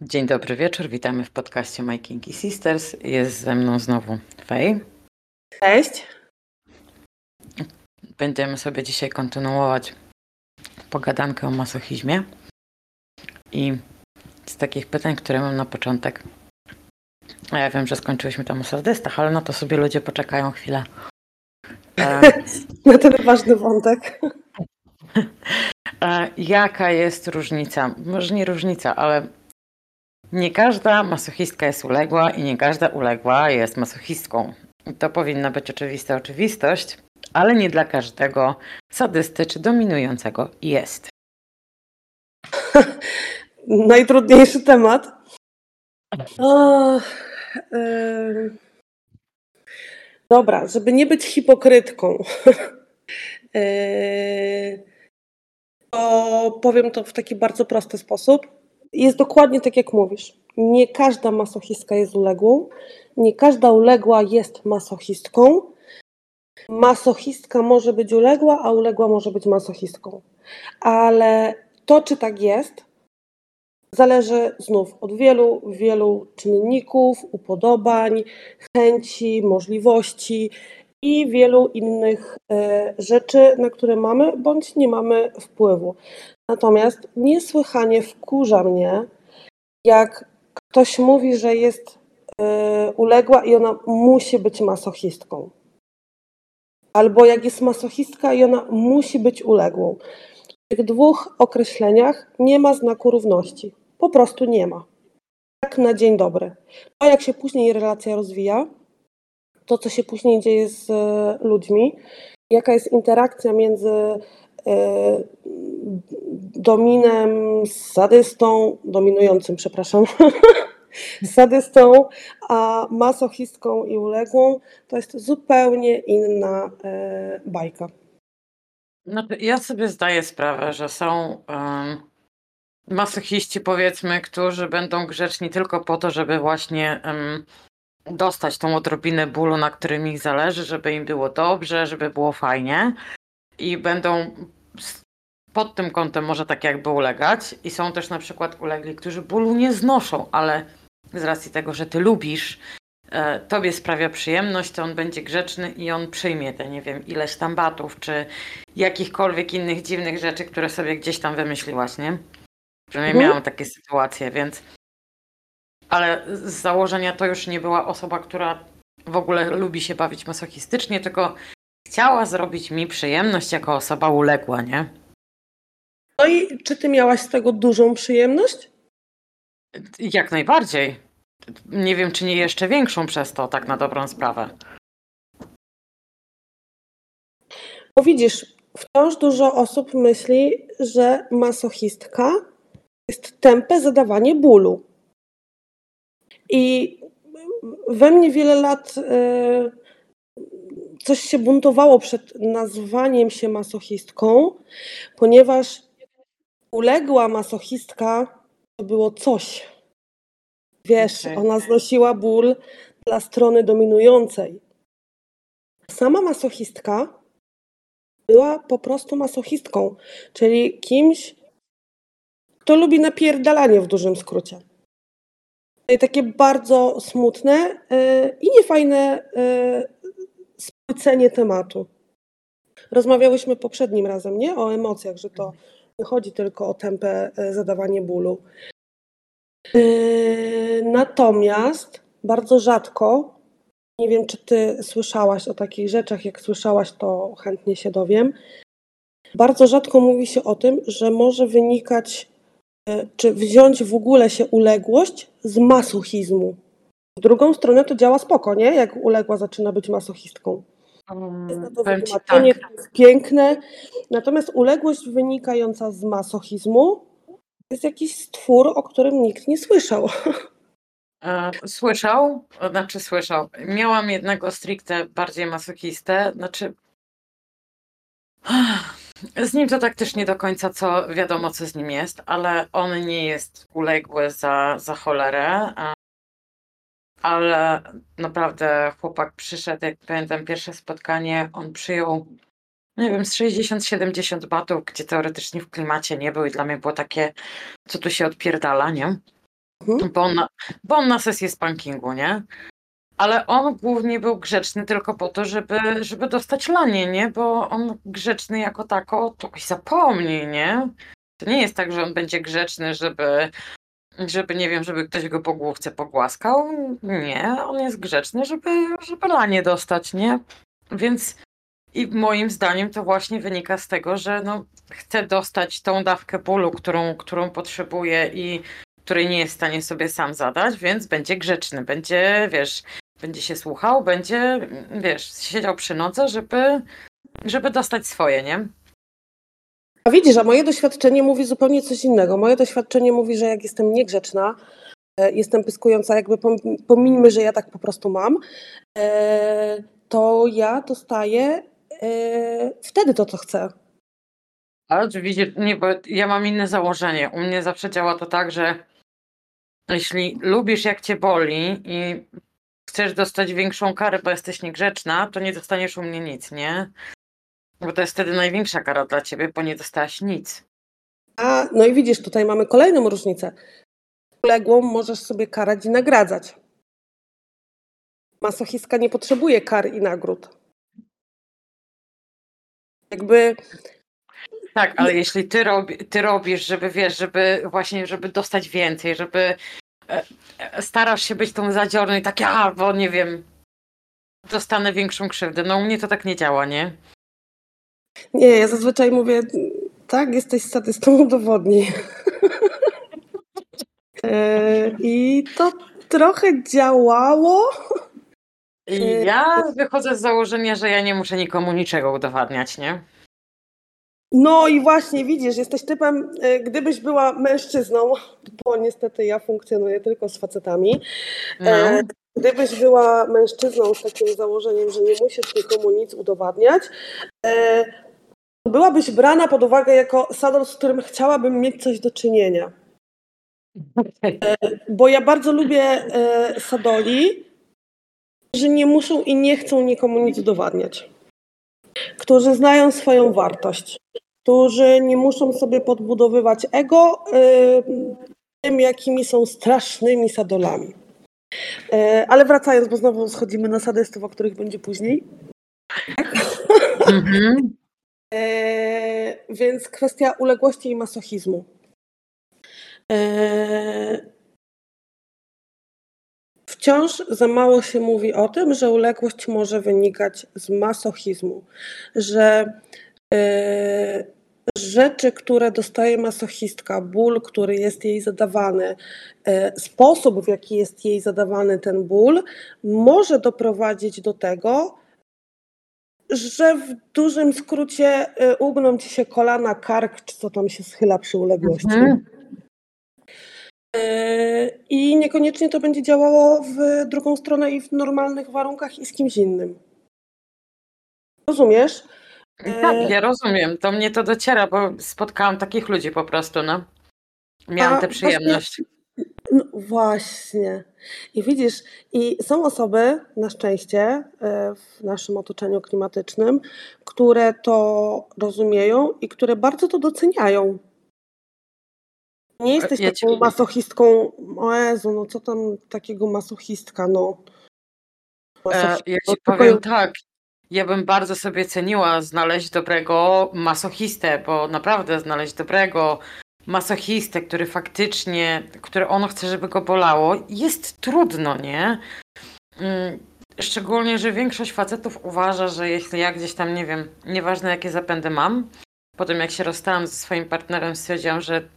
Dzień dobry wieczór, witamy w podcaście My Kinky Sisters. Jest ze mną znowu Fej. Cześć. Będziemy sobie dzisiaj kontynuować pogadankę o masochizmie. I z takich pytań, które mam na początek. A ja wiem, że skończyliśmy tam o sadystach, ale na to sobie ludzie poczekają chwilę. Na ten ważny wątek. Jaka jest różnica? Może nie różnica, ale nie każda masochistka jest uległa i nie każda uległa jest masochistką. To powinna być oczywista oczywistość, ale nie dla każdego sadysty czy dominującego jest. Najtrudniejszy temat. Yy... Dobra, żeby nie być hipokrytką, yy... to powiem to w taki bardzo prosty sposób jest dokładnie tak, jak mówisz. Nie każda masochistka jest uległą, nie każda uległa jest masochistką. Masochistka może być uległa, a uległa może być masochistką. Ale to, czy tak jest, zależy znów od wielu, wielu czynników, upodobań, chęci, możliwości i wielu innych e, rzeczy, na które mamy bądź nie mamy wpływu. Natomiast niesłychanie wkurza mnie, jak ktoś mówi, że jest yy, uległa i ona musi być masochistką. Albo jak jest masochistka i ona musi być uległą. W tych dwóch określeniach nie ma znaku równości. Po prostu nie ma. Tak na dzień dobry. To jak się później relacja rozwija, to co się później dzieje z e, ludźmi, jaka jest interakcja między e, dominem, sadystą, dominującym, przepraszam, sadystą, a masochistką i uległą, to jest zupełnie inna e, bajka. No, ja sobie zdaję sprawę, że są masochiści, powiedzmy, którzy będą grzeczni tylko po to, żeby właśnie dostać tą odrobinę bólu, na którym ich zależy, żeby im było dobrze, żeby było fajnie. I będą pod tym kątem może tak jakby ulegać. I są też na przykład ulegli, którzy bólu nie znoszą, ale z racji tego, że ty lubisz, e, tobie sprawia przyjemność, to on będzie grzeczny i on przyjmie te, nie wiem, ileś tam batów, czy jakichkolwiek innych dziwnych rzeczy, które sobie gdzieś tam wymyśliłaś, nie? Przynajmniej mhm. miałam takie sytuacje, więc. Ale z założenia to już nie była osoba, która w ogóle lubi się bawić masochistycznie, tylko chciała zrobić mi przyjemność jako osoba uległa, nie? No i czy ty miałaś z tego dużą przyjemność? Jak najbardziej. Nie wiem, czy nie jeszcze większą przez to, tak na dobrą sprawę. Bo widzisz, wciąż dużo osób myśli, że masochistka jest tępe zadawanie bólu. I we mnie wiele lat y, coś się buntowało przed nazwaniem się masochistką, ponieważ uległa masochistka to było coś. Wiesz, okay. ona znosiła ból dla strony dominującej. Sama masochistka była po prostu masochistką, czyli kimś, kto lubi napierdalanie w dużym skrócie. I takie bardzo smutne yy, i niefajne yy, spłycenie tematu. Rozmawiałyśmy poprzednim razem, nie? O emocjach, że to nie chodzi tylko o tempę e, zadawanie bólu. E, natomiast bardzo rzadko, nie wiem czy ty słyszałaś o takich rzeczach, jak słyszałaś, to chętnie się dowiem. Bardzo rzadko mówi się o tym, że może wynikać, e, czy wziąć w ogóle się uległość z masochizmu. W drugą stronę to działa spoko, nie? Jak uległa zaczyna być masochistką. Jest to wytłumaczenie, tak. jest piękne. Natomiast uległość wynikająca z masochizmu jest jakiś stwór, o którym nikt nie słyszał. E, słyszał, znaczy słyszał. Miałam jednego stricte bardziej masochistę, znaczy z nim to tak też nie do końca co wiadomo, co z nim jest, ale on nie jest uległy za, za cholerę ale naprawdę chłopak przyszedł, jak pamiętam pierwsze spotkanie, on przyjął, nie wiem, z 60-70 batów, gdzie teoretycznie w klimacie nie był i dla mnie było takie, co tu się odpierdala, nie? Mhm. bo, on na, bo on na sesji spankingu, nie? Ale on głównie był grzeczny tylko po to, żeby, żeby dostać lanie, nie? Bo on grzeczny jako tako to ktoś zapomni, nie? To nie jest tak, że on będzie grzeczny, żeby, żeby nie wiem, żeby ktoś go po główce pogłaskał. Nie, on jest grzeczny, żeby, żeby lanie dostać, nie? Więc i moim zdaniem to właśnie wynika z tego, że no, chce dostać tą dawkę bólu, którą, którą potrzebuje i której nie jest w stanie sobie sam zadać, więc będzie grzeczny, będzie, wiesz, będzie się słuchał, będzie, wiesz, siedział przy nodze, żeby, żeby dostać swoje, nie? A widzisz, a moje doświadczenie mówi zupełnie coś innego. Moje doświadczenie mówi, że jak jestem niegrzeczna, e, jestem pyskująca, jakby pom- pomińmy, że ja tak po prostu mam, e, to ja dostaję e, wtedy to, co chcę. Ale widzisz, nie, bo ja mam inne założenie. U mnie zawsze działa to tak, że jeśli lubisz jak cię boli i chcesz dostać większą karę, bo jesteś niegrzeczna, to nie dostaniesz u mnie nic, nie? Bo to jest wtedy największa kara dla ciebie, bo nie dostałaś nic. A, no i widzisz, tutaj mamy kolejną różnicę. Uległą możesz sobie karać i nagradzać. Masochistka nie potrzebuje kar i nagród. Jakby Tak, ale jeśli ty, robi, ty robisz, żeby wiesz, żeby właśnie, żeby dostać więcej, żeby e, e, starasz się być tą zadziorną i tak, ja, bo nie wiem, dostanę większą krzywdę. No u mnie to tak nie działa, nie? Nie, ja zazwyczaj mówię, tak, jesteś sadystą, udowodnij. E, I to trochę działało. Y- ja wychodzę z założenia, że ja nie muszę nikomu niczego udowadniać, nie? No i właśnie, widzisz, jesteś typem, e, gdybyś była mężczyzną, bo niestety ja funkcjonuję tylko z facetami, No. e, gdybyś była mężczyzną z takim założeniem, że nie musisz nikomu nic udowadniać, e, byłabyś brana pod uwagę jako sadol, z którym chciałabym mieć coś do czynienia. Bo ja bardzo lubię e, sadoli, że nie muszą i nie chcą nikomu nic udowadniać. Którzy znają swoją wartość. Którzy nie muszą sobie podbudowywać ego e, tym, jakimi są strasznymi sadolami. E, ale wracając, bo znowu schodzimy na sadystów, o których będzie później. Mhm. E, więc kwestia uległości i masochizmu. E, wciąż za mało się mówi o tym, że uległość może wynikać z masochizmu, że e, rzeczy, które dostaje masochistka, ból, który jest jej zadawany, e, sposób, w jaki jest jej zadawany ten ból, może doprowadzić do tego, że w dużym skrócie y, ugną ci się kolana, kark, czy co tam się schyla przy uległości. Mhm. Y, I niekoniecznie to będzie działało w drugą stronę i w normalnych warunkach i z kimś innym. Rozumiesz? Tak, ja rozumiem. Do mnie to dociera, bo spotkałam takich ludzi po prostu, no. Miałam tę właśnie- przyjemność. No właśnie. I widzisz, i są osoby, na szczęście, e, w naszym otoczeniu klimatycznym, które to rozumieją i które bardzo to doceniają. Nie jesteś Ja taką masochistką, o Jezu, no co tam takiego masochistka, no. E, Masochistką, ja ci powiem tak. Ja bym bardzo sobie ceniła znaleźć dobrego masochistę, bo naprawdę znaleźć dobrego masochistę, który faktycznie, który on chce, żeby go bolało, jest trudno, nie? Mm, Szczególnie, że większość facetów uważa, że jeśli ja gdzieś tam, nie wiem, nieważne jakie zapędy mam, potem jak się rozstałam ze swoim partnerem, stwierdziłam, że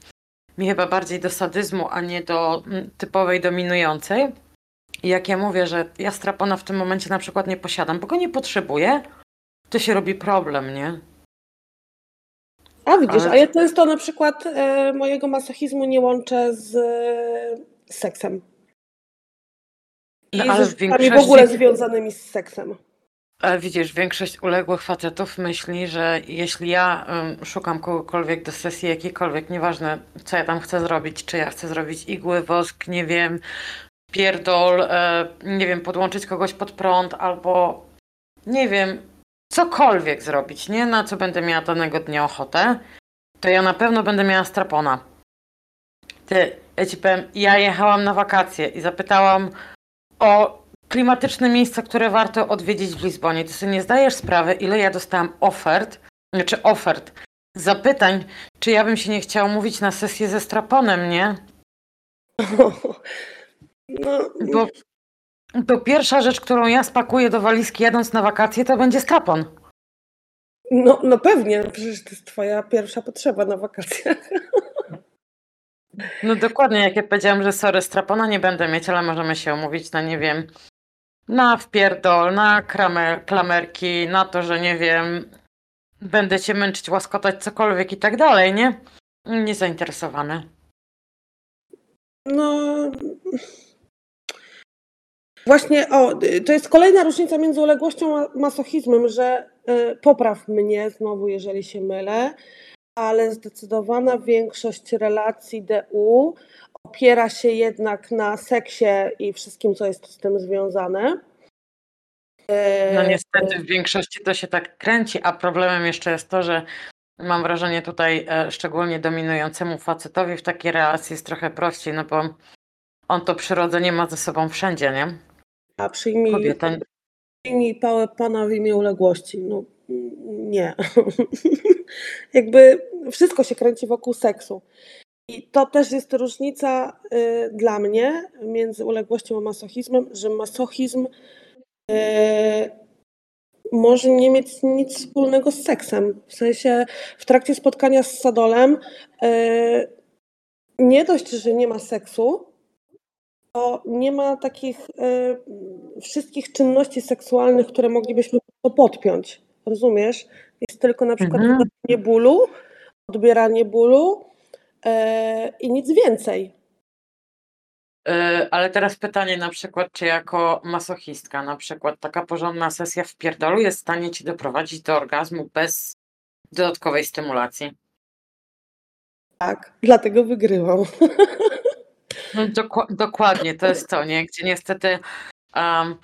mi chyba bardziej do sadyzmu, a nie do mm, typowej dominującej. I jak ja mówię, że ja strapona w tym momencie na przykład nie posiadam, bo go nie potrzebuję, to się robi problem, nie? A widzisz, ale- a ja często na przykład e, mojego masochizmu nie łączę z e, seksem. I No, z ale rzeczami większości, w ogóle związanymi z seksem. ale widzisz, większość uległych facetów myśli, że jeśli ja ym, szukam kogokolwiek do sesji jakiejkolwiek, nieważne co ja tam chcę zrobić, czy ja chcę zrobić igły, wosk, nie wiem, pierdol, e, nie wiem, podłączyć kogoś pod prąd, albo nie wiem, cokolwiek zrobić, nie? Na co będę miała danego dnia ochotę, to ja na pewno będę miała strapona. Ty, Ja ci powiem, ja jechałam na wakacje i zapytałam o klimatyczne miejsca, które warto odwiedzić w Lizbonie. Ty sobie nie zdajesz sprawy, ile ja dostałam ofert, znaczy ofert, zapytań, czy ja bym się nie chciała mówić na sesję ze Straponem, nie? No, Bo to pierwsza rzecz, którą ja spakuję do walizki jadąc na wakacje, to będzie Strapon. no, no pewnie, przecież to jest twoja pierwsza potrzeba na wakacjach. No dokładnie, jak ja powiedziałam, że sorry, Strapona nie będę mieć, ale możemy się umówić na, nie wiem, na wpierdol, na kramer, klamerki, na to, że nie wiem, będę cię męczyć, łaskotać, cokolwiek i tak dalej, nie? Nie zainteresowany. No. Właśnie, o, to jest kolejna różnica między uległością a masochizmem, że y, popraw mnie znowu, jeżeli się mylę, ale zdecydowana większość relacji DU opiera się jednak na seksie i wszystkim, co jest z tym związane. No Y, niestety w większości to się tak kręci, a problemem jeszcze jest to, że mam wrażenie tutaj e, szczególnie dominującemu facetowi w takiej relacji jest trochę prościej, no bo on to przyrodzenie ma ze sobą wszędzie, nie? A przyjmij, Kobieta przyjmij pałę pana w imię uległości. No nie. Jakby wszystko się kręci wokół seksu. I to też jest różnica y, dla mnie między uległością a masochizmem, że masochizm y, może nie mieć nic wspólnego z seksem. W sensie w trakcie spotkania z Sadolem y, nie dość, że nie ma seksu, to nie ma takich y, wszystkich czynności seksualnych, które moglibyśmy to podpiąć. Rozumiesz? Jest tylko na przykład Mhm. odbieranie bólu, odbieranie bólu y, i nic więcej. Yy, Ale teraz pytanie na przykład, czy jako masochistka na przykład taka porządna sesja w pierdolu jest w stanie ci doprowadzić do orgazmu bez dodatkowej stymulacji? Tak, dlatego wygrywam. No, doku- dokładnie, to jest to, nie? Gdzie niestety um,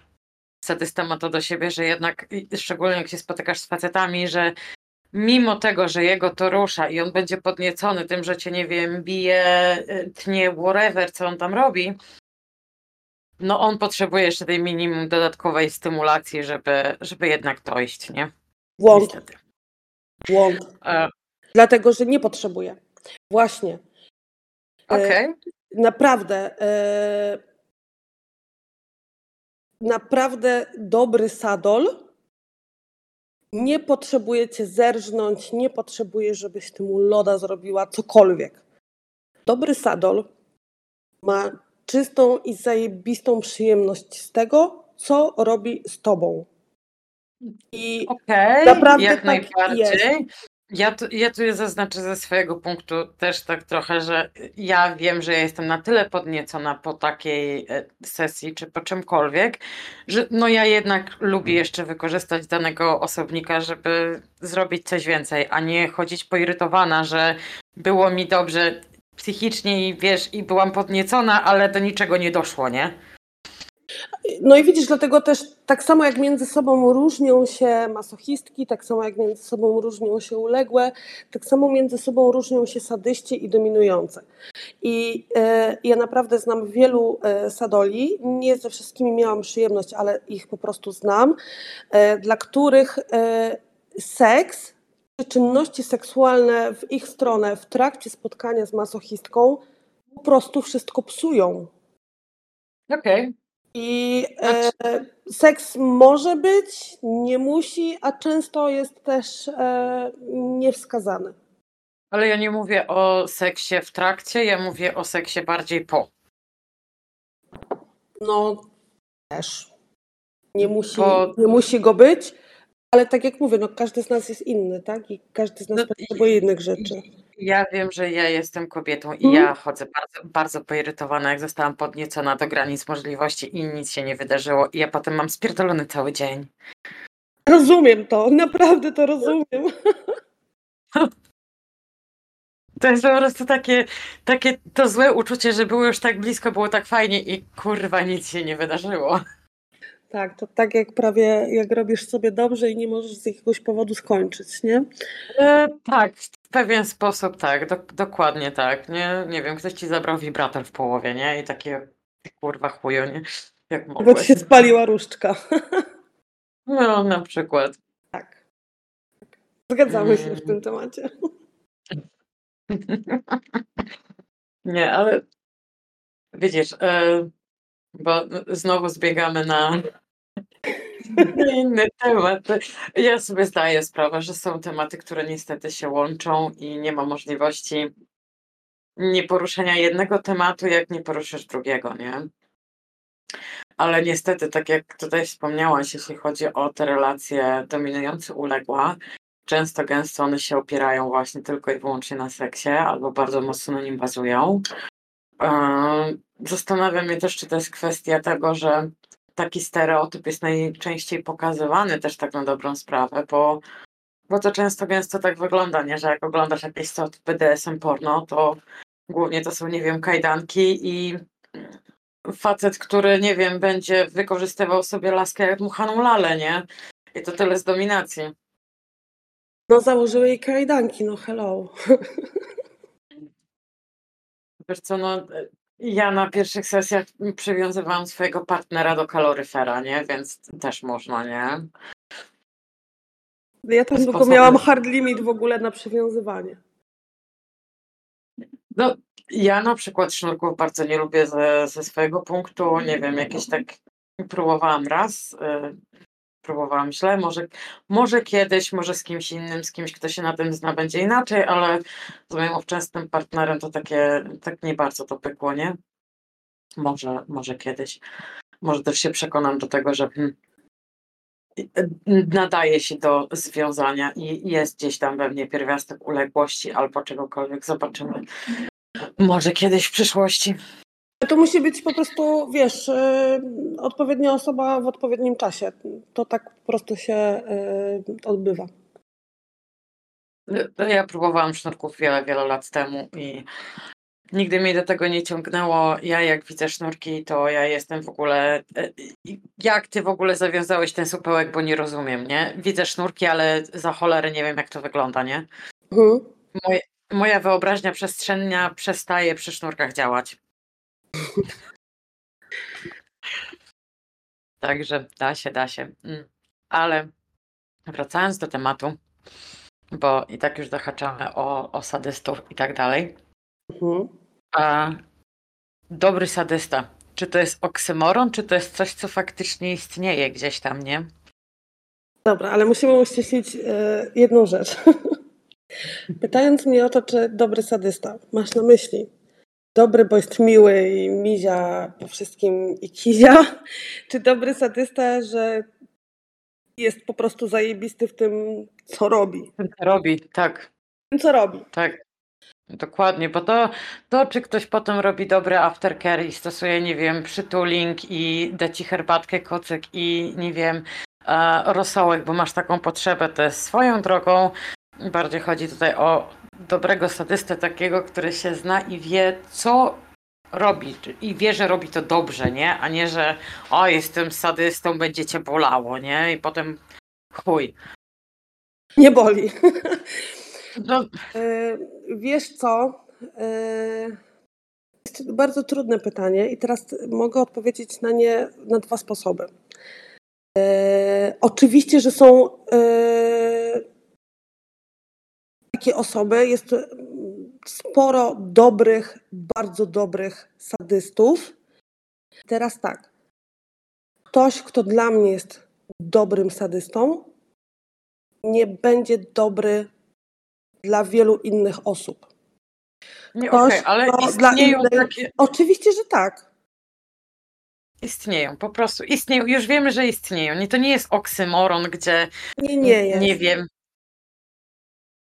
sadysta ma to do siebie, że jednak, szczególnie jak się spotykasz z facetami, że mimo tego, że jego to rusza i on będzie podniecony tym, że cię, nie wiem, bije, y, tnie, whatever, co on tam robi, no on potrzebuje jeszcze tej minimum dodatkowej stymulacji, żeby, żeby jednak dojść, nie? Błąd, Niestety. błąd. E, Dlatego, że nie potrzebuję. Właśnie. Okej. Naprawdę. e, naprawdę dobry sadol nie potrzebuje cię zerżnąć, nie potrzebuje, żebyś ty mu loda zrobiła, cokolwiek. Dobry sadol ma czystą i zajebistą przyjemność z tego, co robi z tobą. I Okej, Naprawdę jak tak najbardziej. Ja tu, ja tu zaznaczę ze swojego punktu też tak trochę, że ja wiem, że ja jestem na tyle podniecona po takiej e, sesji czy po czymkolwiek, że no ja jednak lubię jeszcze wykorzystać danego osobnika, żeby zrobić coś więcej, a nie chodzić poirytowana, że było mi dobrze psychicznie i wiesz, i byłam podniecona, ale do niczego nie doszło, nie? No i widzisz, dlatego też tak samo jak między sobą różnią się masochistki, tak samo jak między sobą różnią się uległe, tak samo między sobą różnią się sadyści i dominujące. I e, ja naprawdę znam wielu e, sadoli, nie ze wszystkimi miałam przyjemność, ale ich po prostu znam, e, dla których e, seks czy czynności seksualne w ich stronę w trakcie spotkania z masochistką po prostu wszystko psują. Okej. I e, seks może być, nie musi, a często jest też e, niewskazany. Ale ja nie mówię o seksie w trakcie, ja mówię o seksie bardziej po. No też. Nie musi, nie musi go być, ale tak jak mówię, no każdy z nas jest inny, tak? I każdy z nas No, potrzebuje innych rzeczy. Ja wiem, że ja jestem kobietą i Mhm. ja chodzę bardzo, bardzo poirytowana, jak zostałam podniecona do granic możliwości i nic się nie wydarzyło i ja potem mam spierdolony cały dzień. Rozumiem to, naprawdę to rozumiem. To jest po prostu takie, takie to złe uczucie, że było już tak blisko, było tak fajnie i kurwa nic się nie wydarzyło. Tak, to tak jak prawie jak robisz sobie dobrze i nie możesz z jakiegoś powodu skończyć, nie? E, tak, pewien sposób tak, do, dokładnie tak. Nie, nie wiem, ktoś ci zabrał wibrator w połowie, nie? I takie kurwa chuju, nie? Jak Bo ci mogłeś. się spaliła różdżka. No, na przykład. Tak. Zgadzamy się w Mm. tym temacie. Nie, ale widzisz, e, bo znowu zbiegamy na inny temat. Ja sobie zdaję sprawę, że są tematy, które niestety się łączą i nie ma możliwości nie poruszenia jednego tematu, jak nie poruszysz drugiego, nie? Ale niestety, tak jak tutaj wspomniałaś, jeśli chodzi o te relacje dominujące-uległa, często gęsto one się opierają właśnie tylko i wyłącznie na seksie, albo bardzo mocno na nim bazują. Em, Zastanawia mnie też, czy to jest kwestia tego, że taki stereotyp jest najczęściej pokazywany też tak na dobrą sprawę, bo, bo to często gęsto tak wygląda, nie? że jak oglądasz jakieś co BDSM porno, to głównie to są, nie wiem, kajdanki i facet, który, nie wiem, będzie wykorzystywał sobie laskę jak dmuchaną lalę, nie? I to tyle z dominacji. No założyły jej kajdanki, no hello. Wiesz co, no ja na pierwszych sesjach przywiązywałam swojego partnera do kaloryfera, nie? Więc też można, nie? Ja tam tylko miałam hard limit w ogóle na przywiązywanie. No, ja na przykład sznurków bardzo nie lubię ze, ze swojego punktu. Nie wiem, jakieś tak próbowałam raz, y, próbowałam źle. Może, może kiedyś, może z kimś innym, z kimś, kto się na tym zna, będzie inaczej, ale z moim ówczesnym partnerem to takie, tak nie bardzo to pykło, nie? Może, może kiedyś. Może też się przekonam do tego, że hmm, y, nadaje się do związania i jest gdzieś tam we mnie pierwiastek uległości albo czegokolwiek. Zobaczymy. Może kiedyś w przyszłości. To musi być po prostu, wiesz, yy, odpowiednia osoba w odpowiednim czasie. To tak po prostu się yy, odbywa. Y, Ja próbowałam sznurków wiele, wiele lat temu i nigdy mnie do tego nie ciągnęło. Ja jak widzę sznurki, to ja jestem w ogóle... y, y, Jak ty w ogóle zawiązałeś ten supełek, bo nie rozumiem, nie? Widzę sznurki, ale za cholerę nie wiem, jak to wygląda, nie? Mhm. Moje, moja wyobraźnia przestrzenna przestaje przy sznurkach działać. Także da się, da się. Mm. Ale wracając do tematu, bo i tak już zahaczamy o, o sadystów i tak dalej. Mhm. A dobry sadysta, czy to jest oksymoron, czy to jest coś, co faktycznie istnieje gdzieś tam, nie? Dobra, ale musimy uściślić e, jedną rzecz. Pytając mnie o to, czy dobry sadysta, masz na myśli dobry, bo jest miły i mizia po wszystkim i kizia, czy dobry sadysta, że jest po prostu zajebisty w tym, co robi. Co robi, tak, tym, co robi. tak. Dokładnie, bo to, to, czy ktoś potem robi dobry aftercare i stosuje, nie wiem, przytuling i da ci herbatkę, kocyk i, nie wiem, e, rosołek, bo masz taką potrzebę, to jest swoją drogą. Bardziej chodzi tutaj o dobrego sadystę, takiego, który się zna i wie, co robi i wie, że robi to dobrze, nie? A nie, że o, jestem sadystą, będzie cię bolało, nie? I potem chuj. Nie boli. No, E, Wiesz co? E, Jest bardzo trudne pytanie i teraz mogę odpowiedzieć na nie na dwa sposoby. E, Oczywiście, że są takie osoby, jest sporo dobrych, bardzo dobrych sadystów. Teraz tak. Ktoś, kto dla mnie jest dobrym sadystą, nie będzie dobry dla wielu innych osób. nie, Ktoś, okej, ale istnieją innej- takie... Oczywiście, że tak. Istnieją, po prostu istnieją. Już wiemy, że istnieją. Nie, to nie jest oksymoron, gdzie Nie, nie jest. nie wiem.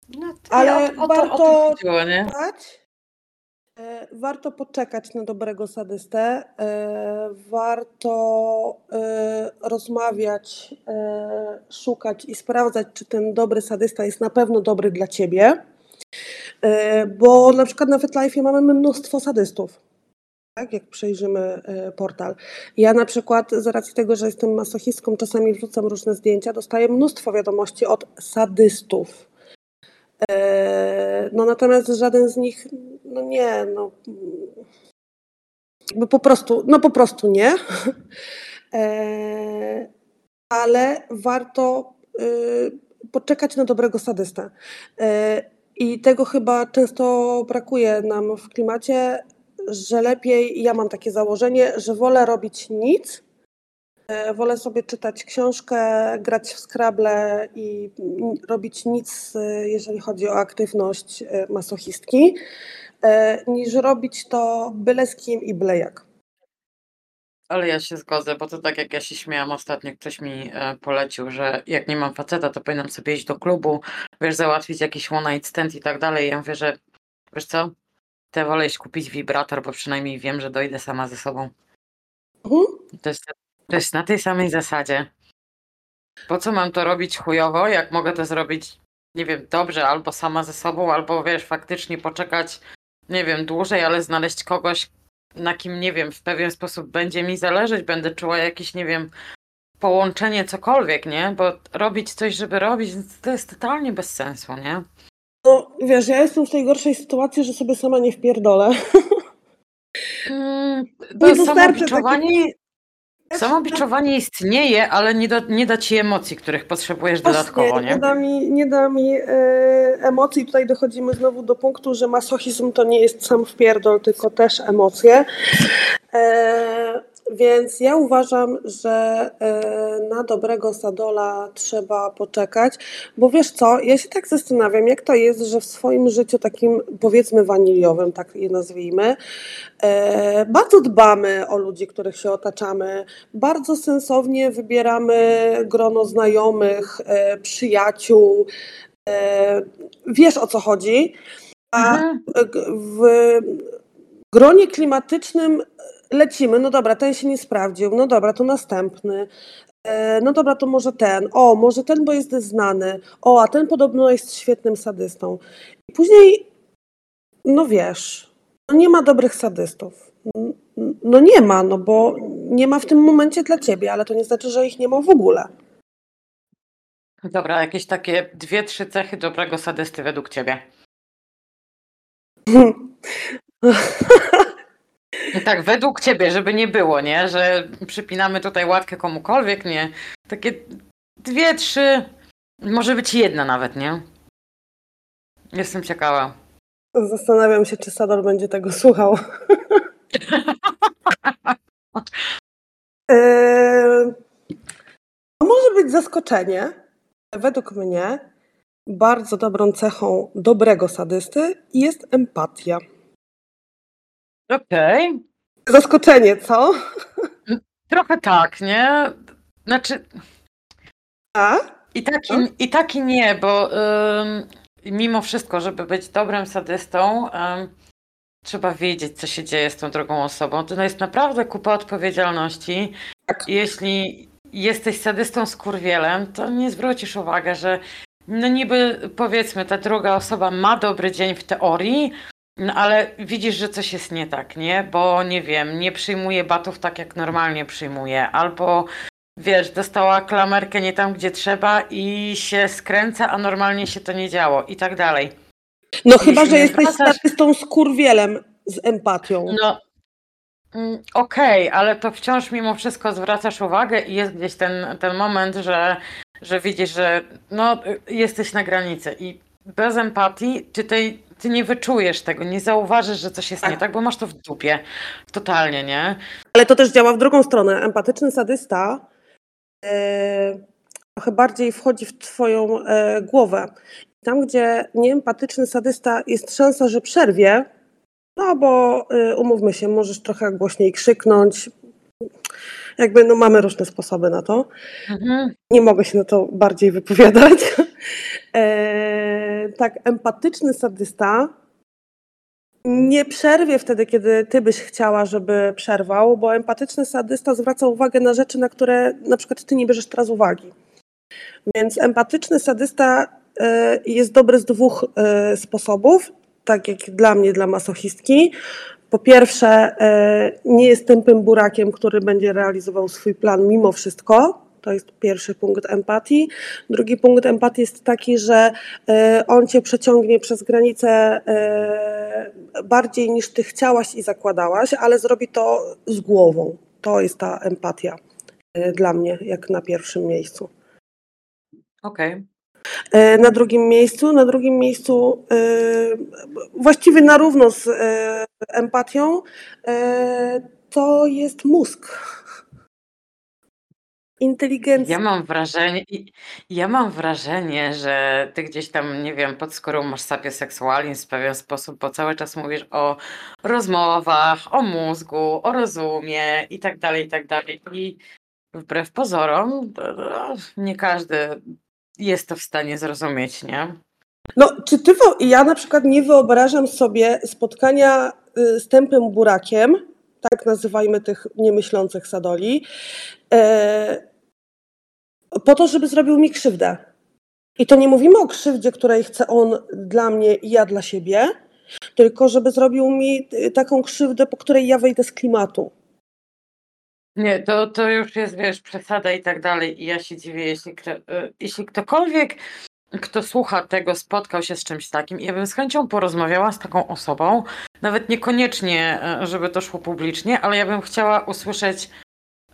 No, Ale o, o, to, o warto- to chodziło, nie? Czekać. E, Warto poczekać na dobrego sadystę. E, Warto e, rozmawiać, szukać i sprawdzać, czy ten dobry sadysta jest na pewno dobry dla ciebie. Bo na przykład na FetLife mamy mnóstwo sadystów. Tak, jak przejrzymy portal. Ja na przykład z racji tego, że jestem masochistką, czasami wrzucam różne zdjęcia, dostaję mnóstwo wiadomości od sadystów. E, no natomiast żaden z nich, no nie, no jakby po prostu, no po prostu nie. E, ale warto y, poczekać na dobrego sadystę. E, I tego chyba często brakuje nam w klimacie, że lepiej, ja mam takie założenie, że wolę robić nic, e, wolę sobie czytać książkę, grać w skrable i robić nic, jeżeli chodzi o aktywność masochistki, niż robić to byle z kim i byle jak. Ale ja się zgodzę, bo to tak jak ja się śmiałam ostatnio, ktoś mi e, polecił, że jak nie mam faceta, to powinnam sobie iść do klubu, wiesz, załatwić jakiś one night stand i tak dalej. Ja mówię, że wiesz co, te wolę iść kupić wibrator, bo przynajmniej wiem, że dojdę sama ze sobą. Mhm. To jest, to jest na tej samej zasadzie. Po co mam to robić chujowo, jak mogę to zrobić, nie wiem, dobrze, albo sama ze sobą, albo wiesz, faktycznie poczekać, nie wiem, dłużej, ale znaleźć kogoś, na kim, nie wiem, w pewien sposób będzie mi zależeć, będę czuła jakieś, nie wiem, połączenie, cokolwiek, nie? Bo robić coś, żeby robić, to jest totalnie bez sensu, nie? No, wiesz, ja jestem w tej gorszej sytuacji, że sobie sama nie wpierdolę. Mm, to samobiczowanie, Samobiczowanie istnieje, ale nie da, nie da ci emocji, których potrzebujesz Właśnie, dodatkowo, nie? Nie da mi, nie da mi e, emocji. Tutaj dochodzimy znowu do punktu, że masochizm to nie jest sam wpierdol, tylko też emocje. E, więc ja uważam, że e, na dobrego Sadola trzeba poczekać, bo wiesz co, ja się tak zastanawiam, jak to jest, że w swoim życiu takim powiedzmy waniliowym, tak je nazwijmy, e, bardzo dbamy o ludzi, których się otaczamy, bardzo sensownie wybieramy grono znajomych, e, przyjaciół, wiesz o co chodzi, a mhm. w gronie klimatycznym lecimy, no dobra, ten się nie sprawdził, no dobra, to następny. E, no dobra, to może ten. O, może ten, bo jest znany. O, a ten podobno jest świetnym sadystą. I później, no wiesz, no nie ma dobrych sadystów. No nie ma, no bo nie ma w tym momencie dla ciebie, ale to nie znaczy, że ich nie ma w ogóle. Dobra, jakieś takie dwie, trzy cechy dobrego sadysty według ciebie. Tak, według ciebie, żeby nie było, nie? Że przypinamy tutaj łatkę komukolwiek, nie? Takie dwie, trzy, może być jedna nawet, nie? Jestem ciekawa. Zastanawiam się, czy Sador będzie tego słuchał. eee, może być zaskoczenie. Według mnie bardzo dobrą cechą dobrego sadysty jest empatia. Okej. Zaskoczenie, co? Trochę tak, nie? Znaczy, A? i tak i, i, tak i nie, bo ym, mimo wszystko, żeby być dobrym sadystą, ym, trzeba wiedzieć, co się dzieje z tą drugą osobą. To jest naprawdę kupa odpowiedzialności. Tak. Jeśli jesteś sadystą z kurwielem, to nie zwrócisz uwagi, że no niby powiedzmy, ta druga osoba ma dobry dzień w teorii, no ale widzisz, że coś jest nie tak, nie? Bo nie wiem, nie przyjmuje batów tak jak normalnie przyjmuje, albo wiesz, dostała klamerkę nie tam, gdzie trzeba i się skręca, a normalnie się to nie działo i tak dalej. No chyba, że jesteś wracasz... statystą z kurwielem, z empatią. No mm, okej, okay, ale to wciąż mimo wszystko zwracasz uwagę i jest gdzieś ten, ten moment, że, że widzisz, że no, jesteś na granicy i bez empatii ty tej ty nie wyczujesz tego, nie zauważysz, że coś jest tak. nie tak, bo masz to w dupie. Totalnie, nie? Ale to też działa w drugą stronę. Empatyczny sadysta e, trochę bardziej wchodzi w twoją e, głowę. Tam, gdzie nieempatyczny sadysta jest szansa, że przerwie, no bo e, umówmy się, możesz trochę głośniej krzyknąć, jakby no mamy różne sposoby na to. Mhm. Nie mogę się na to bardziej wypowiadać. E, tak, empatyczny sadysta nie przerwie wtedy, kiedy ty byś chciała, żeby przerwał, bo empatyczny sadysta zwraca uwagę na rzeczy, na które na przykład ty nie bierzesz teraz uwagi. Więc empatyczny sadysta e, jest dobry z dwóch e, sposobów, tak jak dla mnie, dla masochistki. Po pierwsze, nie jest tępym burakiem, który będzie realizował swój plan mimo wszystko, To jest pierwszy punkt empatii. Drugi punkt empatii jest taki, że e, on cię przeciągnie przez granicę e, bardziej niż ty chciałaś i zakładałaś, ale zrobi to z głową. To jest ta empatia e, dla mnie, jak na pierwszym miejscu. Okej. E, Na drugim miejscu, na drugim miejscu e, właściwie na równo z e, empatią e, to jest mózg. Inteligencja. Ja mam wrażenie, ja mam wrażenie, że ty gdzieś tam, nie wiem, pod skórą masz sapioseksualizm w pewien sposób, bo cały czas mówisz o rozmowach, o mózgu, o rozumie i tak dalej, i tak dalej. I wbrew pozorom, nie każdy jest to w stanie zrozumieć, nie? No, czy ty, ja na przykład nie wyobrażam sobie spotkania y, z tępym burakiem, tak nazywajmy tych niemyślących sadoli, e, po to, żeby zrobił mi krzywdę. I to nie mówimy o krzywdzie, której chce on dla mnie i ja dla siebie, tylko żeby zrobił mi y, taką krzywdę, po której ja wejdę z klimatu. Nie, to, to już jest, wiesz, przesada i tak dalej. I ja się dziwię, jeśli, kto, y, jeśli ktokolwiek, kto słucha tego, spotkał się z czymś takim, ja bym z chęcią porozmawiała z taką osobą, nawet niekoniecznie, y, żeby to szło publicznie, ale ja bym chciała usłyszeć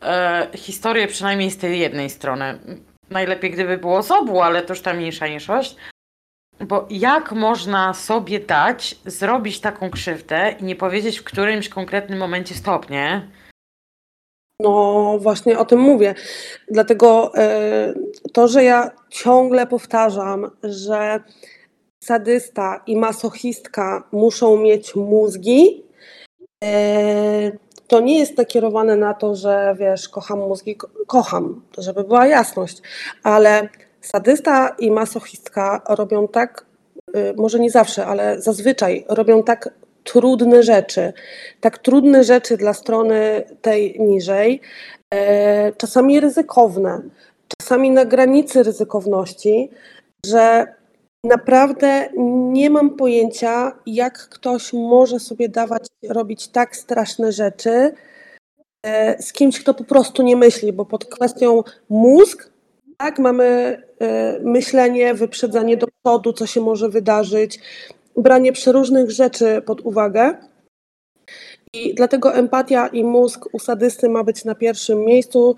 e, historię przynajmniej z tej jednej strony. Najlepiej, gdyby było z obu, ale to już ta mniejsza niższość. Bo jak można sobie dać zrobić taką krzywdę i nie powiedzieć w którymś konkretnym momencie stop, nie? No właśnie o tym mówię. Dlatego e, to, że ja ciągle powtarzam, że sadysta i masochistka muszą mieć mózgi, e, to nie jest nakierowane na to, że wiesz, kocham mózgi, ko- kocham, żeby była jasność, ale sadysta i masochistka robią tak, e, może nie zawsze, ale zazwyczaj robią tak trudne rzeczy, tak trudne rzeczy dla strony tej niżej, e, czasami ryzykowne, czasami na granicy ryzykowności, że naprawdę nie mam pojęcia, jak ktoś może sobie dawać robić tak straszne rzeczy e, z kimś, kto po prostu nie myśli, bo pod kwestią mózg, tak, mamy e, myślenie, wyprzedzanie do przodu, co się może wydarzyć, branie przeróżnych rzeczy pod uwagę. I dlatego empatia i mózg u sadysty ma być na pierwszym miejscu.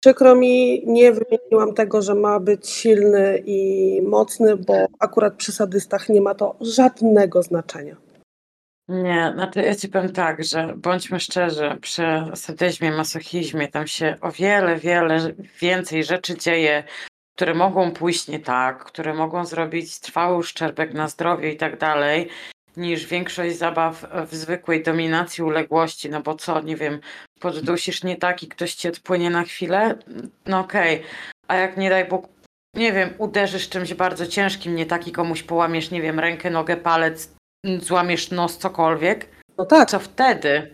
Przykro mi, nie wymieniłam tego, że ma być silny i mocny, bo akurat przy sadystach nie ma to żadnego znaczenia. Nie, znaczy ja ci powiem tak, że bądźmy szczerzy, przy sadyzmie, masochizmie tam się o wiele, wiele więcej rzeczy dzieje, które mogą pójść nie tak, które mogą zrobić trwały uszczerbek na zdrowiu i tak dalej, niż większość zabaw w zwykłej dominacji uległości, no bo co, nie wiem, poddusisz nie tak i ktoś ci odpłynie na chwilę, no okej, a jak nie daj Bóg, nie wiem, uderzysz czymś bardzo ciężkim, nie tak i komuś połamiesz, nie wiem, rękę, nogę, palec, złamiesz nos, cokolwiek, No tak, co wtedy?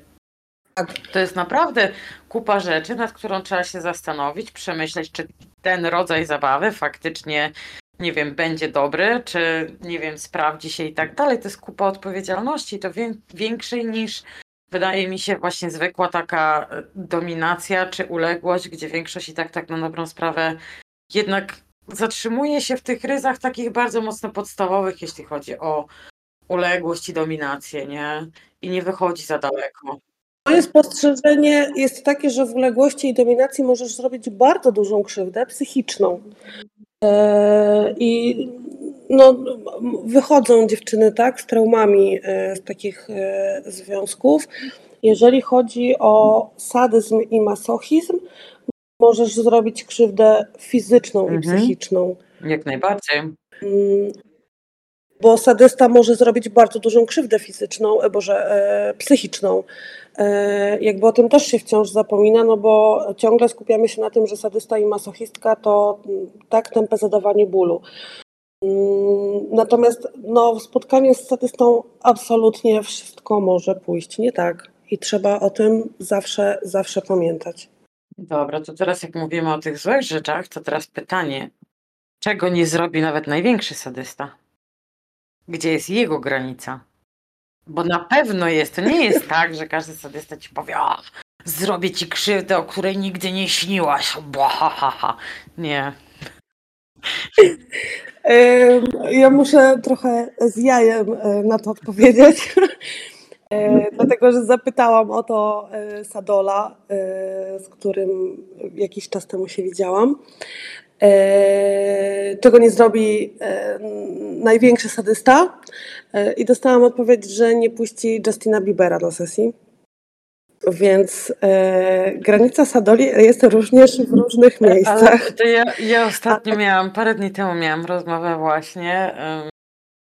Tak. To jest naprawdę kupa rzeczy, nad którą trzeba się zastanowić, przemyśleć, czy ten rodzaj zabawy faktycznie, nie wiem, będzie dobry, czy, nie wiem, sprawdzi się i tak dalej. To jest kupa odpowiedzialności, to wię- większej niż, wydaje mi się, właśnie zwykła taka dominacja czy uległość, gdzie większość i tak, tak na dobrą sprawę jednak zatrzymuje się w tych ryzach takich bardzo mocno podstawowych, jeśli chodzi o uległość i dominację, nie? I nie wychodzi za daleko. Moje spostrzeżenie jest takie, że w uległości i dominacji możesz zrobić bardzo dużą krzywdę psychiczną. E, I no, wychodzą dziewczyny tak, z traumami e, z takich e, związków. Jeżeli chodzi o sadyzm i masochizm, możesz zrobić krzywdę fizyczną i Mhm. psychiczną. Jak najbardziej. Mm, Bo sadysta może zrobić bardzo dużą krzywdę fizyczną, boże, psychiczną. E, jakby o tym też się wciąż zapomina, no bo ciągle skupiamy się na tym, że sadysta i masochistka to mm, tak tępe zadawanie bólu. Mm, Natomiast no, w spotkaniu z sadystą absolutnie wszystko może pójść nie tak. I trzeba o tym zawsze, zawsze pamiętać. Dobra, to teraz jak mówimy o tych złych rzeczach, to teraz pytanie, czego nie zrobi nawet największy sadysta? Gdzie jest jego granica? Bo na pewno jest, to nie jest tak, że każdy sadysta ci powie, zrobię ci krzywdę, o której nigdy nie śniłaś. Błahaha. Nie. Em, Ja muszę trochę z jajem e, na to odpowiedzieć, dlatego że zapytałam o to e, Sadola, e, z którym jakiś czas temu się widziałam. E, Czego nie zrobi e, największy sadysta? E, I dostałam odpowiedź, że nie puści Justina Biebera na sesji. Więc e, granica Sadoli jest również w różnych miejscach. Ja, ja ostatnio miałam, parę dni temu miałam rozmowę właśnie em,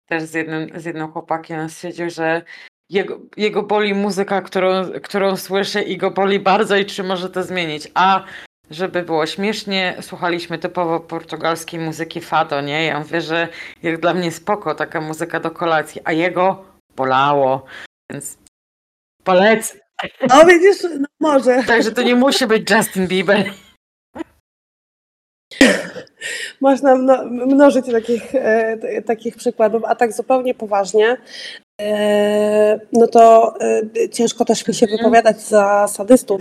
też z jednym, z jednym chłopakiem. On stwierdził, że jego, jego boli muzyka, którą, którą słyszy i go boli bardzo i czy może to zmienić. A żeby było śmiesznie, słuchaliśmy typowo portugalskiej muzyki fado, nie? Ja mówię, że jak dla mnie spoko taka muzyka do kolacji, a jego bolało, więc polecę. No widzisz, no może. Także to nie musi być Justin Bieber. Można mno, mnożyć takich, e, takich przykładów, a tak zupełnie poważnie, e, no to e, ciężko też mi się wypowiadać za sadystów.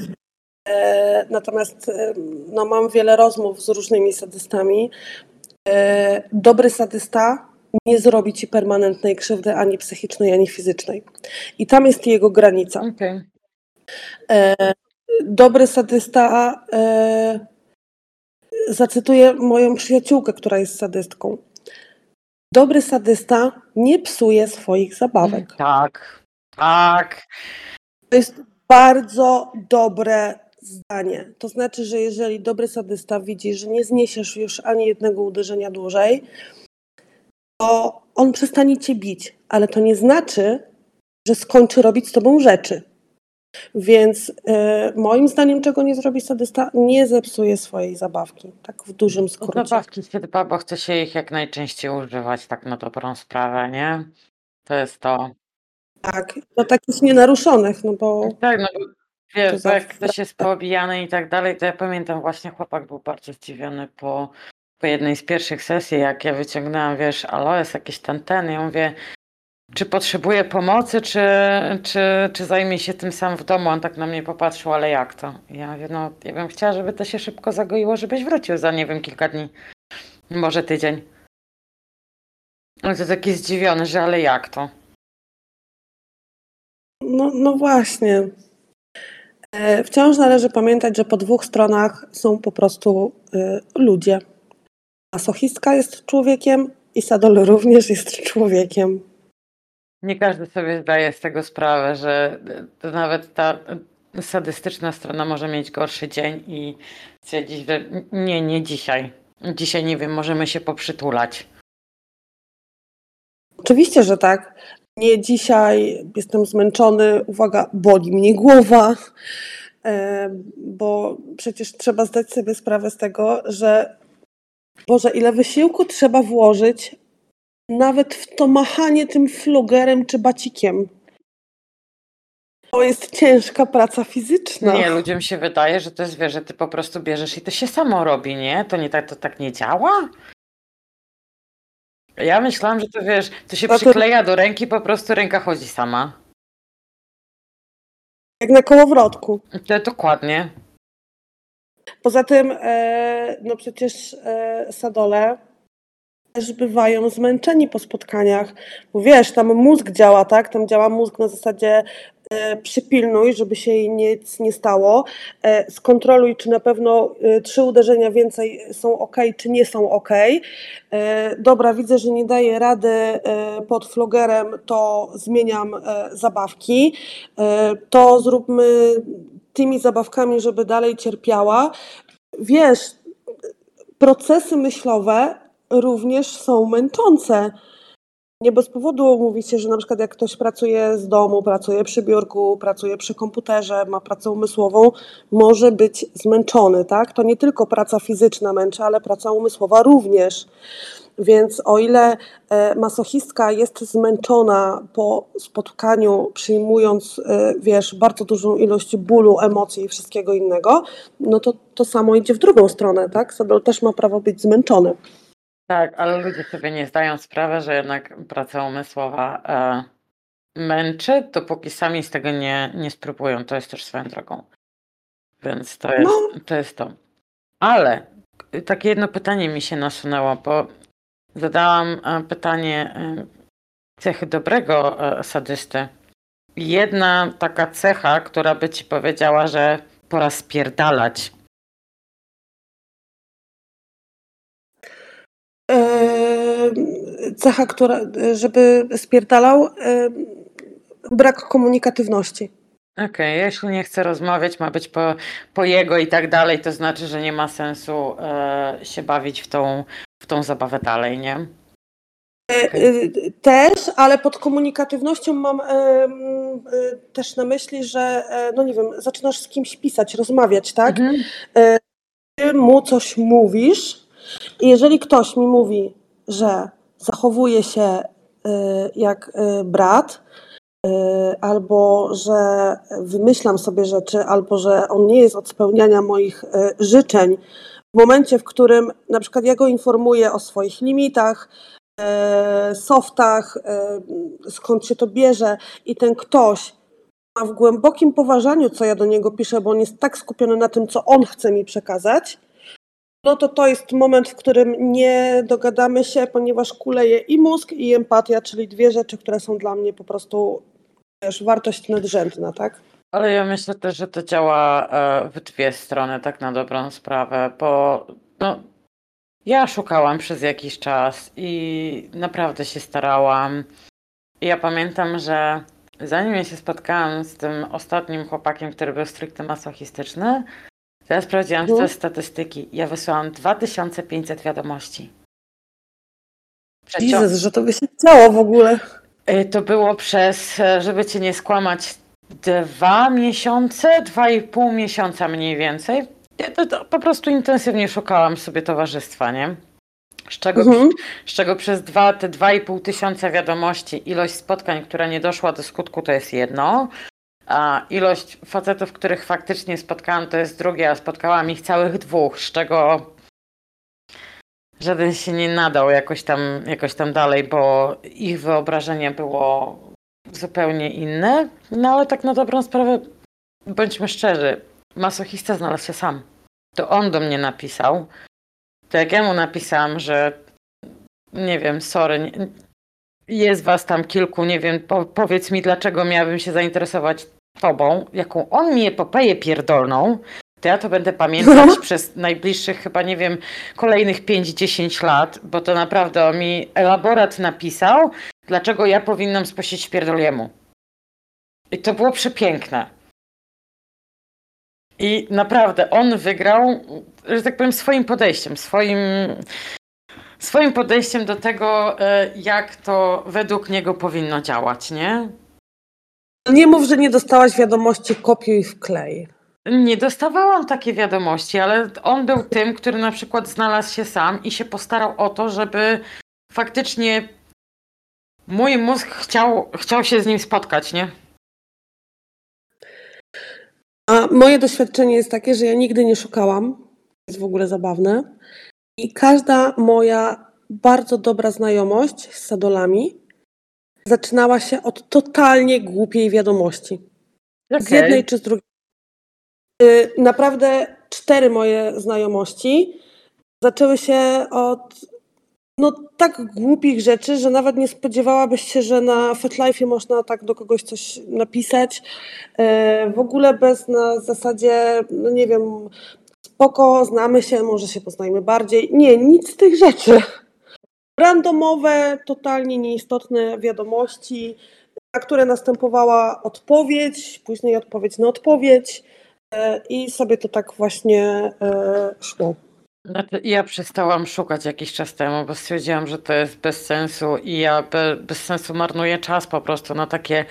E, natomiast e, no, mam wiele rozmów z różnymi sadystami. E, dobry sadysta nie zrobi ci permanentnej krzywdy ani psychicznej, ani fizycznej. I tam jest jego granica. E, dobry sadysta, zacytuję moją przyjaciółkę, która jest sadystką. Dobry sadysta nie psuje swoich zabawek. Tak, tak. To jest bardzo dobre zdanie. To znaczy, że jeżeli dobry sadysta widzi, że nie zniesiesz już ani jednego uderzenia dłużej, to on przestanie cię bić, ale to nie znaczy, że skończy robić z tobą rzeczy. Więc e, moim zdaniem, czego nie zrobi sadysta, nie zepsuje swojej zabawki. Tak w dużym No skrócie. Zabawki się dba, bo chce się ich jak najczęściej używać, tak na dobrą sprawę, nie? To jest to. Tak, do takich nienaruszonych, no bo Tak, no wiesz, za- jak ktoś jest poobijany i tak dalej, to ja pamiętam właśnie chłopak był bardzo zdziwiony po, po jednej z pierwszych sesji, jak ja wyciągnęłam, wiesz, aloes, jakieś ten, ten, ja mówię, czy potrzebuje pomocy, czy, czy, czy zajmie się tym sam w domu? On tak na mnie popatrzył, ale jak to? Ja mówię, no ja bym chciała, żeby to się szybko zagoiło, żebyś wrócił za, nie wiem, kilka dni, może tydzień. On to taki zdziwiony, że ale jak to? No, no właśnie. E, Wciąż należy pamiętać, że po dwóch stronach są po prostu y, ludzie. Masochistka jest człowiekiem i Sadol również jest człowiekiem. Nie każdy sobie zdaje z tego sprawę, że to nawet ta sadystyczna strona może mieć gorszy dzień i stwierdzić, że nie, nie dzisiaj. Dzisiaj nie wiem, możemy się poprzytulać. Oczywiście, że tak. Nie dzisiaj jestem zmęczony, uwaga, boli mnie głowa, e, bo przecież trzeba zdać sobie sprawę z tego, że Boże, ile wysiłku trzeba włożyć nawet w to machanie tym flugerem czy bacikiem. To jest ciężka praca fizyczna. Nie, ludziom się wydaje, że to jest, wiesz, że ty po prostu bierzesz i to się samo robi, nie? To nie tak, to tak nie działa? Ja myślałam, że to wiesz, to się No to- przykleja do ręki, po prostu ręka chodzi sama. Jak na kołowrotku. To dokładnie. Poza tym, e, no przecież e, sadole też bywają zmęczeni po spotkaniach. Bo wiesz, tam mózg działa, tak? Tam działa mózg na zasadzie przypilnuj, żeby się jej nic nie stało. E, skontroluj, czy na pewno e, trzy uderzenia więcej są ok, czy nie są ok. E, dobra, widzę, że nie daję rady e, pod flogerem, to zmieniam e, zabawki. E, to zróbmy tymi zabawkami, żeby dalej cierpiała. Wiesz, procesy myślowe również są męczące. Nie bez powodu mówi się, że na przykład jak ktoś pracuje z domu, pracuje przy biurku, pracuje przy komputerze, ma pracę umysłową, może być zmęczony, tak? To nie tylko praca fizyczna męczy, ale praca umysłowa również. Więc o ile e, masochistka jest zmęczona po spotkaniu, przyjmując, e, wiesz, bardzo dużą ilość bólu, emocji i wszystkiego innego, no to to samo idzie w drugą stronę, tak? Sadol też ma prawo być zmęczony. Tak, ale ludzie sobie nie zdają sprawy, że jednak praca umysłowa e, męczy, dopóki sami z tego nie, nie spróbują. To jest też swoją drogą. Więc to jest, No. to jest to. Ale takie jedno pytanie mi się nasunęło, bo zadałam e, pytanie e, cechy dobrego e, sadysty. Jedna taka cecha, która by ci powiedziała, że pora spierdalać. Cecha, która, żeby spierdalał, eee, brak komunikatywności. Okej, jeśli nie chce rozmawiać, ma być po, po jego i tak dalej, to znaczy, że nie ma sensu e, się bawić w tą, w tą zabawę dalej, nie? Eee, Też, ale pod komunikatywnością mam em, e, też na myśli, że e, no nie wiem, zaczynasz z kimś pisać, rozmawiać, tak? Mhm. Ty mu coś mówisz i jeżeli ktoś mi mówi, że zachowuje się e, jak e, brat, e, albo że wymyślam sobie rzeczy, albo że on nie jest od spełniania moich życzeń, w momencie, w którym na przykład ja go informuję o swoich limitach, softach, skąd się to bierze i ten ktoś ma w głębokim poważaniu, co ja do niego piszę, bo on jest tak skupiony na tym, co on chce mi przekazać, no to to jest moment, w którym nie dogadamy się, ponieważ kuleje i mózg, i empatia, czyli dwie rzeczy, które są dla mnie po prostu wiesz, wartość nadrzędna, tak? Ale ja myślę też, że to działa e, w dwie strony, tak na dobrą sprawę, bo no, ja szukałam przez jakiś czas i naprawdę się starałam. I ja pamiętam, że zanim ja się spotkałam z tym ostatnim chłopakiem, który był stricte masochistyczny, ja sprawdziłam te statystyki. Ja wysłałam 2500 wiadomości. Przecią- Jezus, że to by się chciało w ogóle. Y, To było przez, e, żeby cię nie skłamać, dwa miesiące, dwa i pół miesiąca mniej więcej. Ja to, to po prostu intensywnie szukałam sobie towarzystwa, nie? Z czego, Mhm. z czego przez dwa, te dwa i pół tysiąca wiadomości ilość spotkań, która nie doszła do skutku, to jest jedno. A ilość facetów, których faktycznie spotkałam, to jest drugie, a spotkałam ich całych dwóch, z czego żaden się nie nadał jakoś tam, jakoś tam dalej, bo ich wyobrażenie było zupełnie inne. No ale tak na dobrą sprawę, bądźmy szczerzy, masochista znalazł się sam. To on do mnie napisał. To jak ja mu napisałam, że nie wiem, sorry, nie, jest was tam kilku, nie wiem, po, powiedz mi, dlaczego miałabym się zainteresować tobą, jaką on mi epopeję pierdolną, to ja to będę pamiętać przez najbliższych chyba, nie wiem, kolejnych 5-10 lat, bo to naprawdę on mi elaborat napisał, dlaczego ja powinnam spuścić pierdoliemu. I to było przepiękne. I naprawdę on wygrał, że tak powiem, swoim podejściem, swoim, swoim podejściem do tego, e, jak to według niego powinno działać, nie? Nie mów, że nie dostałaś wiadomości kopiuj w klej. Nie dostawałam takiej wiadomości, ale on był tym, który na przykład znalazł się sam i się postarał o to, żeby faktycznie mój mózg chciał, chciał się z nim spotkać, nie? A moje doświadczenie jest takie, że ja nigdy nie szukałam. Jest w ogóle zabawne. I każda moja bardzo dobra znajomość z sadolami zaczynała się od totalnie głupiej wiadomości. Z Okej. jednej czy z drugiej. Y, Naprawdę cztery moje znajomości zaczęły się od no, tak głupich rzeczy, że nawet nie spodziewałabyś się, że na FetLife można tak do kogoś coś napisać. E, W ogóle bez na zasadzie, no nie wiem, spoko, znamy się, może się poznajmy bardziej. Nie, nic z tych rzeczy. Randomowe, totalnie nieistotne wiadomości, na które następowała odpowiedź, później odpowiedź na odpowiedź e, i sobie to tak właśnie e, szło. Znaczy, ja przestałam szukać jakiś czas temu, bo stwierdziłam, że to jest bez sensu i ja be, bez sensu marnuję czas po prostu na takie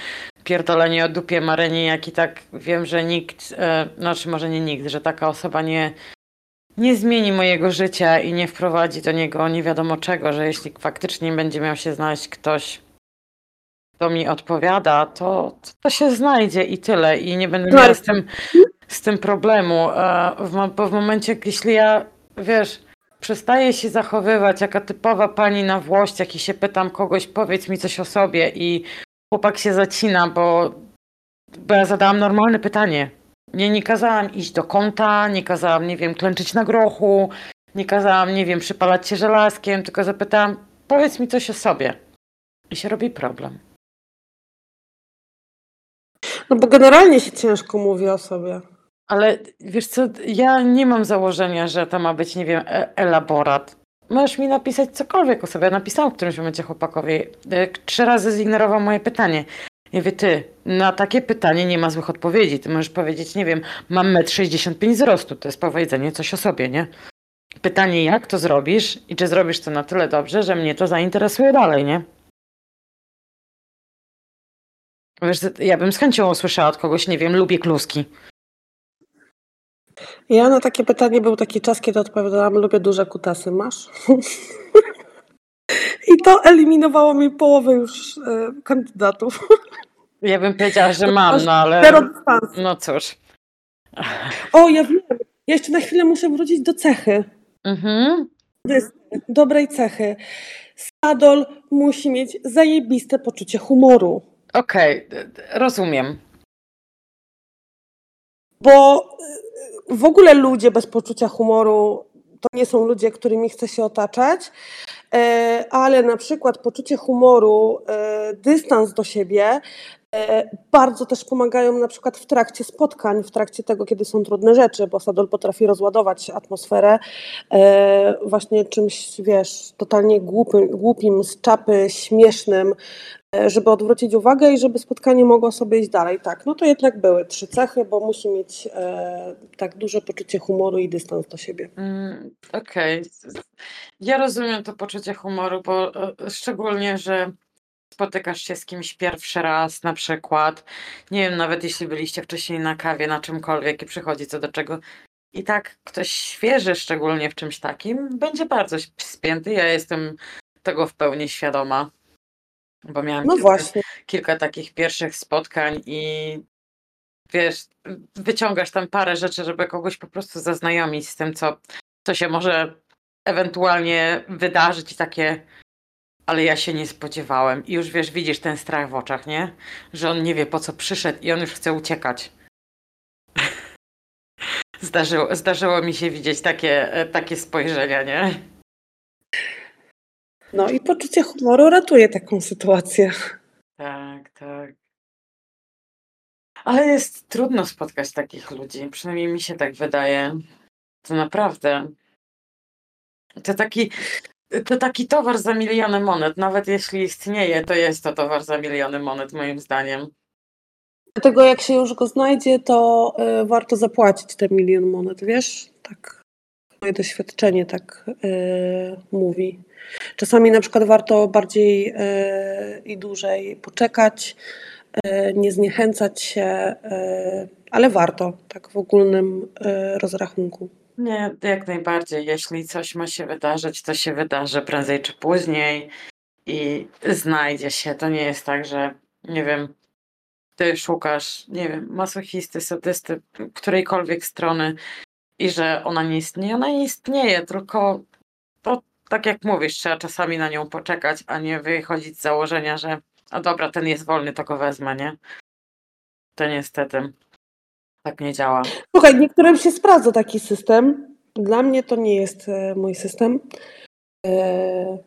pierdolenie o dupie Maryni, jak i tak wiem, że nikt, e, znaczy może nie nikt, że taka osoba nie, nie zmieni mojego życia i nie wprowadzi do niego nie wiadomo czego, że jeśli faktycznie będzie miał się znaleźć ktoś, kto mi odpowiada, to, to się znajdzie i tyle. I nie będę miała z tym, z tym problemu, e, bo w momencie, jeśli ja wiesz, przestaję się zachowywać jaka typowa pani na włościach i się pytam kogoś, powiedz mi coś o sobie i chłopak się zacina, bo, bo ja zadałam normalne pytanie. Nie, nie kazałam iść do kąta, nie kazałam, nie wiem, klęczyć na grochu, nie kazałam, nie wiem, przypalać się żelazkiem, tylko zapytałam, powiedz mi coś o sobie. I się robi problem. No bo generalnie się ciężko mówi o sobie. Ale wiesz co, ja nie mam założenia, że to ma być, nie wiem, e elaborat. Możesz mi napisać cokolwiek o sobie. Napisałam w którymś momencie chłopakowi. E, Trzy razy zignorował moje pytanie. Ja wie ty, na takie pytanie nie ma złych odpowiedzi. Ty możesz powiedzieć, nie wiem, mam 1,65 m wzrostu. To jest powiedzenie coś o sobie, nie? Pytanie, jak to zrobisz i czy zrobisz to na tyle dobrze, że mnie to zainteresuje dalej, nie? Wiesz, ja bym z chęcią usłyszała od kogoś, nie wiem, lubię kluski. Ja na takie pytanie był taki czas, kiedy odpowiadałam, lubię duże kutasy. Masz? I to eliminowało mi połowę już e, kandydatów. Ja bym powiedziała, że mam, no ale. No cóż. O, ja wiem. Ja jeszcze na chwilę muszę wrócić do cechy. Mhm. Dobrej cechy. Sadol musi mieć zajebiste poczucie humoru. Okej, d- rozumiem. Bo y, w ogóle ludzie bez poczucia humoru to nie są ludzie, którymi chce się otaczać, e, ale na przykład poczucie humoru, e, dystans do siebie bardzo też pomagają na przykład w trakcie spotkań, w trakcie tego, kiedy są trudne rzeczy, bo Sadol potrafi rozładować atmosferę e, właśnie czymś, wiesz, totalnie głupim, głupim z czapy, śmiesznym, e, żeby odwrócić uwagę i żeby spotkanie mogło sobie iść dalej. Tak, no to jednak były trzy cechy, bo musi mieć e, tak duże poczucie humoru i dystans do siebie. Mm, Okej. Ja rozumiem to poczucie humoru, bo e, szczególnie, że spotykasz się z kimś pierwszy raz na przykład. Nie wiem, nawet jeśli byliście wcześniej na kawie, na czymkolwiek i przychodzi co do czego. I tak ktoś świeży, szczególnie w czymś takim, będzie bardzo spięty. Ja jestem tego w pełni świadoma. Bo miałam No kilka, kilka takich pierwszych spotkań i wiesz, wyciągasz tam parę rzeczy, żeby kogoś po prostu zaznajomić z tym, co, co się może ewentualnie wydarzyć i takie, ale ja się nie spodziewałem. I już wiesz, widzisz ten strach w oczach, nie? Że on nie wie po co przyszedł i on już chce uciekać. Zdarzyło, zdarzyło mi się widzieć takie, e, takie spojrzenia, nie? No i poczucie humoru ratuje taką sytuację. Tak, tak. Ale jest trudno spotkać takich ludzi, przynajmniej mi się tak wydaje. To naprawdę. To taki, to taki towar za miliony monet. Nawet jeśli istnieje, to jest to towar za miliony monet, moim zdaniem. Dlatego jak się już go znajdzie, to e, warto zapłacić te milion monet, wiesz? Tak. Moje doświadczenie tak e, mówi. Czasami na przykład warto bardziej e, i dłużej poczekać, nie zniechęcać się, ale warto, tak w ogólnym rozrachunku. Nie, jak najbardziej. Jeśli coś ma się wydarzyć, to się wydarzy prędzej czy później i znajdzie się. To nie jest tak, że nie wiem, ty szukasz, nie wiem, masochisty, sadysty, którejkolwiek strony i że ona nie istnieje. Ona nie istnieje, tylko to tak jak mówisz, trzeba czasami na nią poczekać, a nie wychodzić z założenia, że a dobra, ten jest wolny, to go wezmę, nie? To niestety tak nie działa. Słuchaj, niektórym się sprawdza taki system. Dla mnie to nie jest e, mój system. E,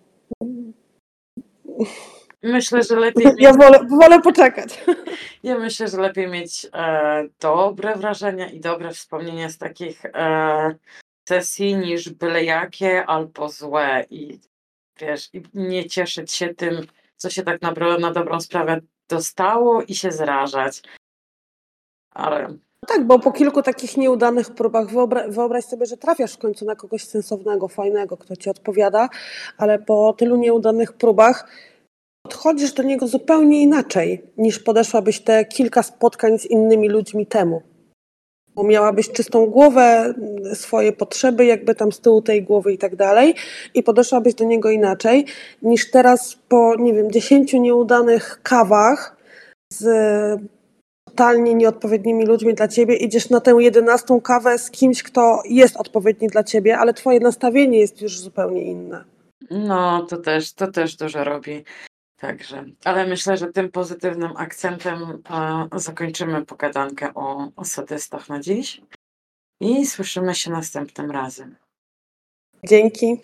Myślę, że lepiej ja mieć, wolę, wolę poczekać. ja myślę, że lepiej mieć e, dobre wrażenia i dobre wspomnienia z takich e, sesji niż byle jakie albo złe i wiesz, i nie cieszyć się tym, co się tak naprawdę na dobrą sprawę dostało i się zrażać. Ale Tak, bo po kilku takich nieudanych próbach wyobra- wyobraź sobie, że trafiasz w końcu na kogoś sensownego, fajnego, kto ci odpowiada, ale po tylu nieudanych próbach podchodzisz do niego zupełnie inaczej niż podeszłabyś te kilka spotkań z innymi ludźmi temu. Bo miałabyś czystą głowę, swoje potrzeby, jakby tam z tyłu tej głowy i tak dalej, i podeszłabyś do niego inaczej niż teraz po, nie wiem, dziesięciu nieudanych kawach z totalnie nieodpowiednimi ludźmi dla ciebie, idziesz na tę jedenastą kawę z kimś, kto jest odpowiedni dla ciebie, ale twoje nastawienie jest już zupełnie inne. No, to też, to też dużo robi. Także, ale myślę, że tym pozytywnym akcentem e, zakończymy pogadankę o, o sadystach na dziś i słyszymy się następnym razem. Dzięki.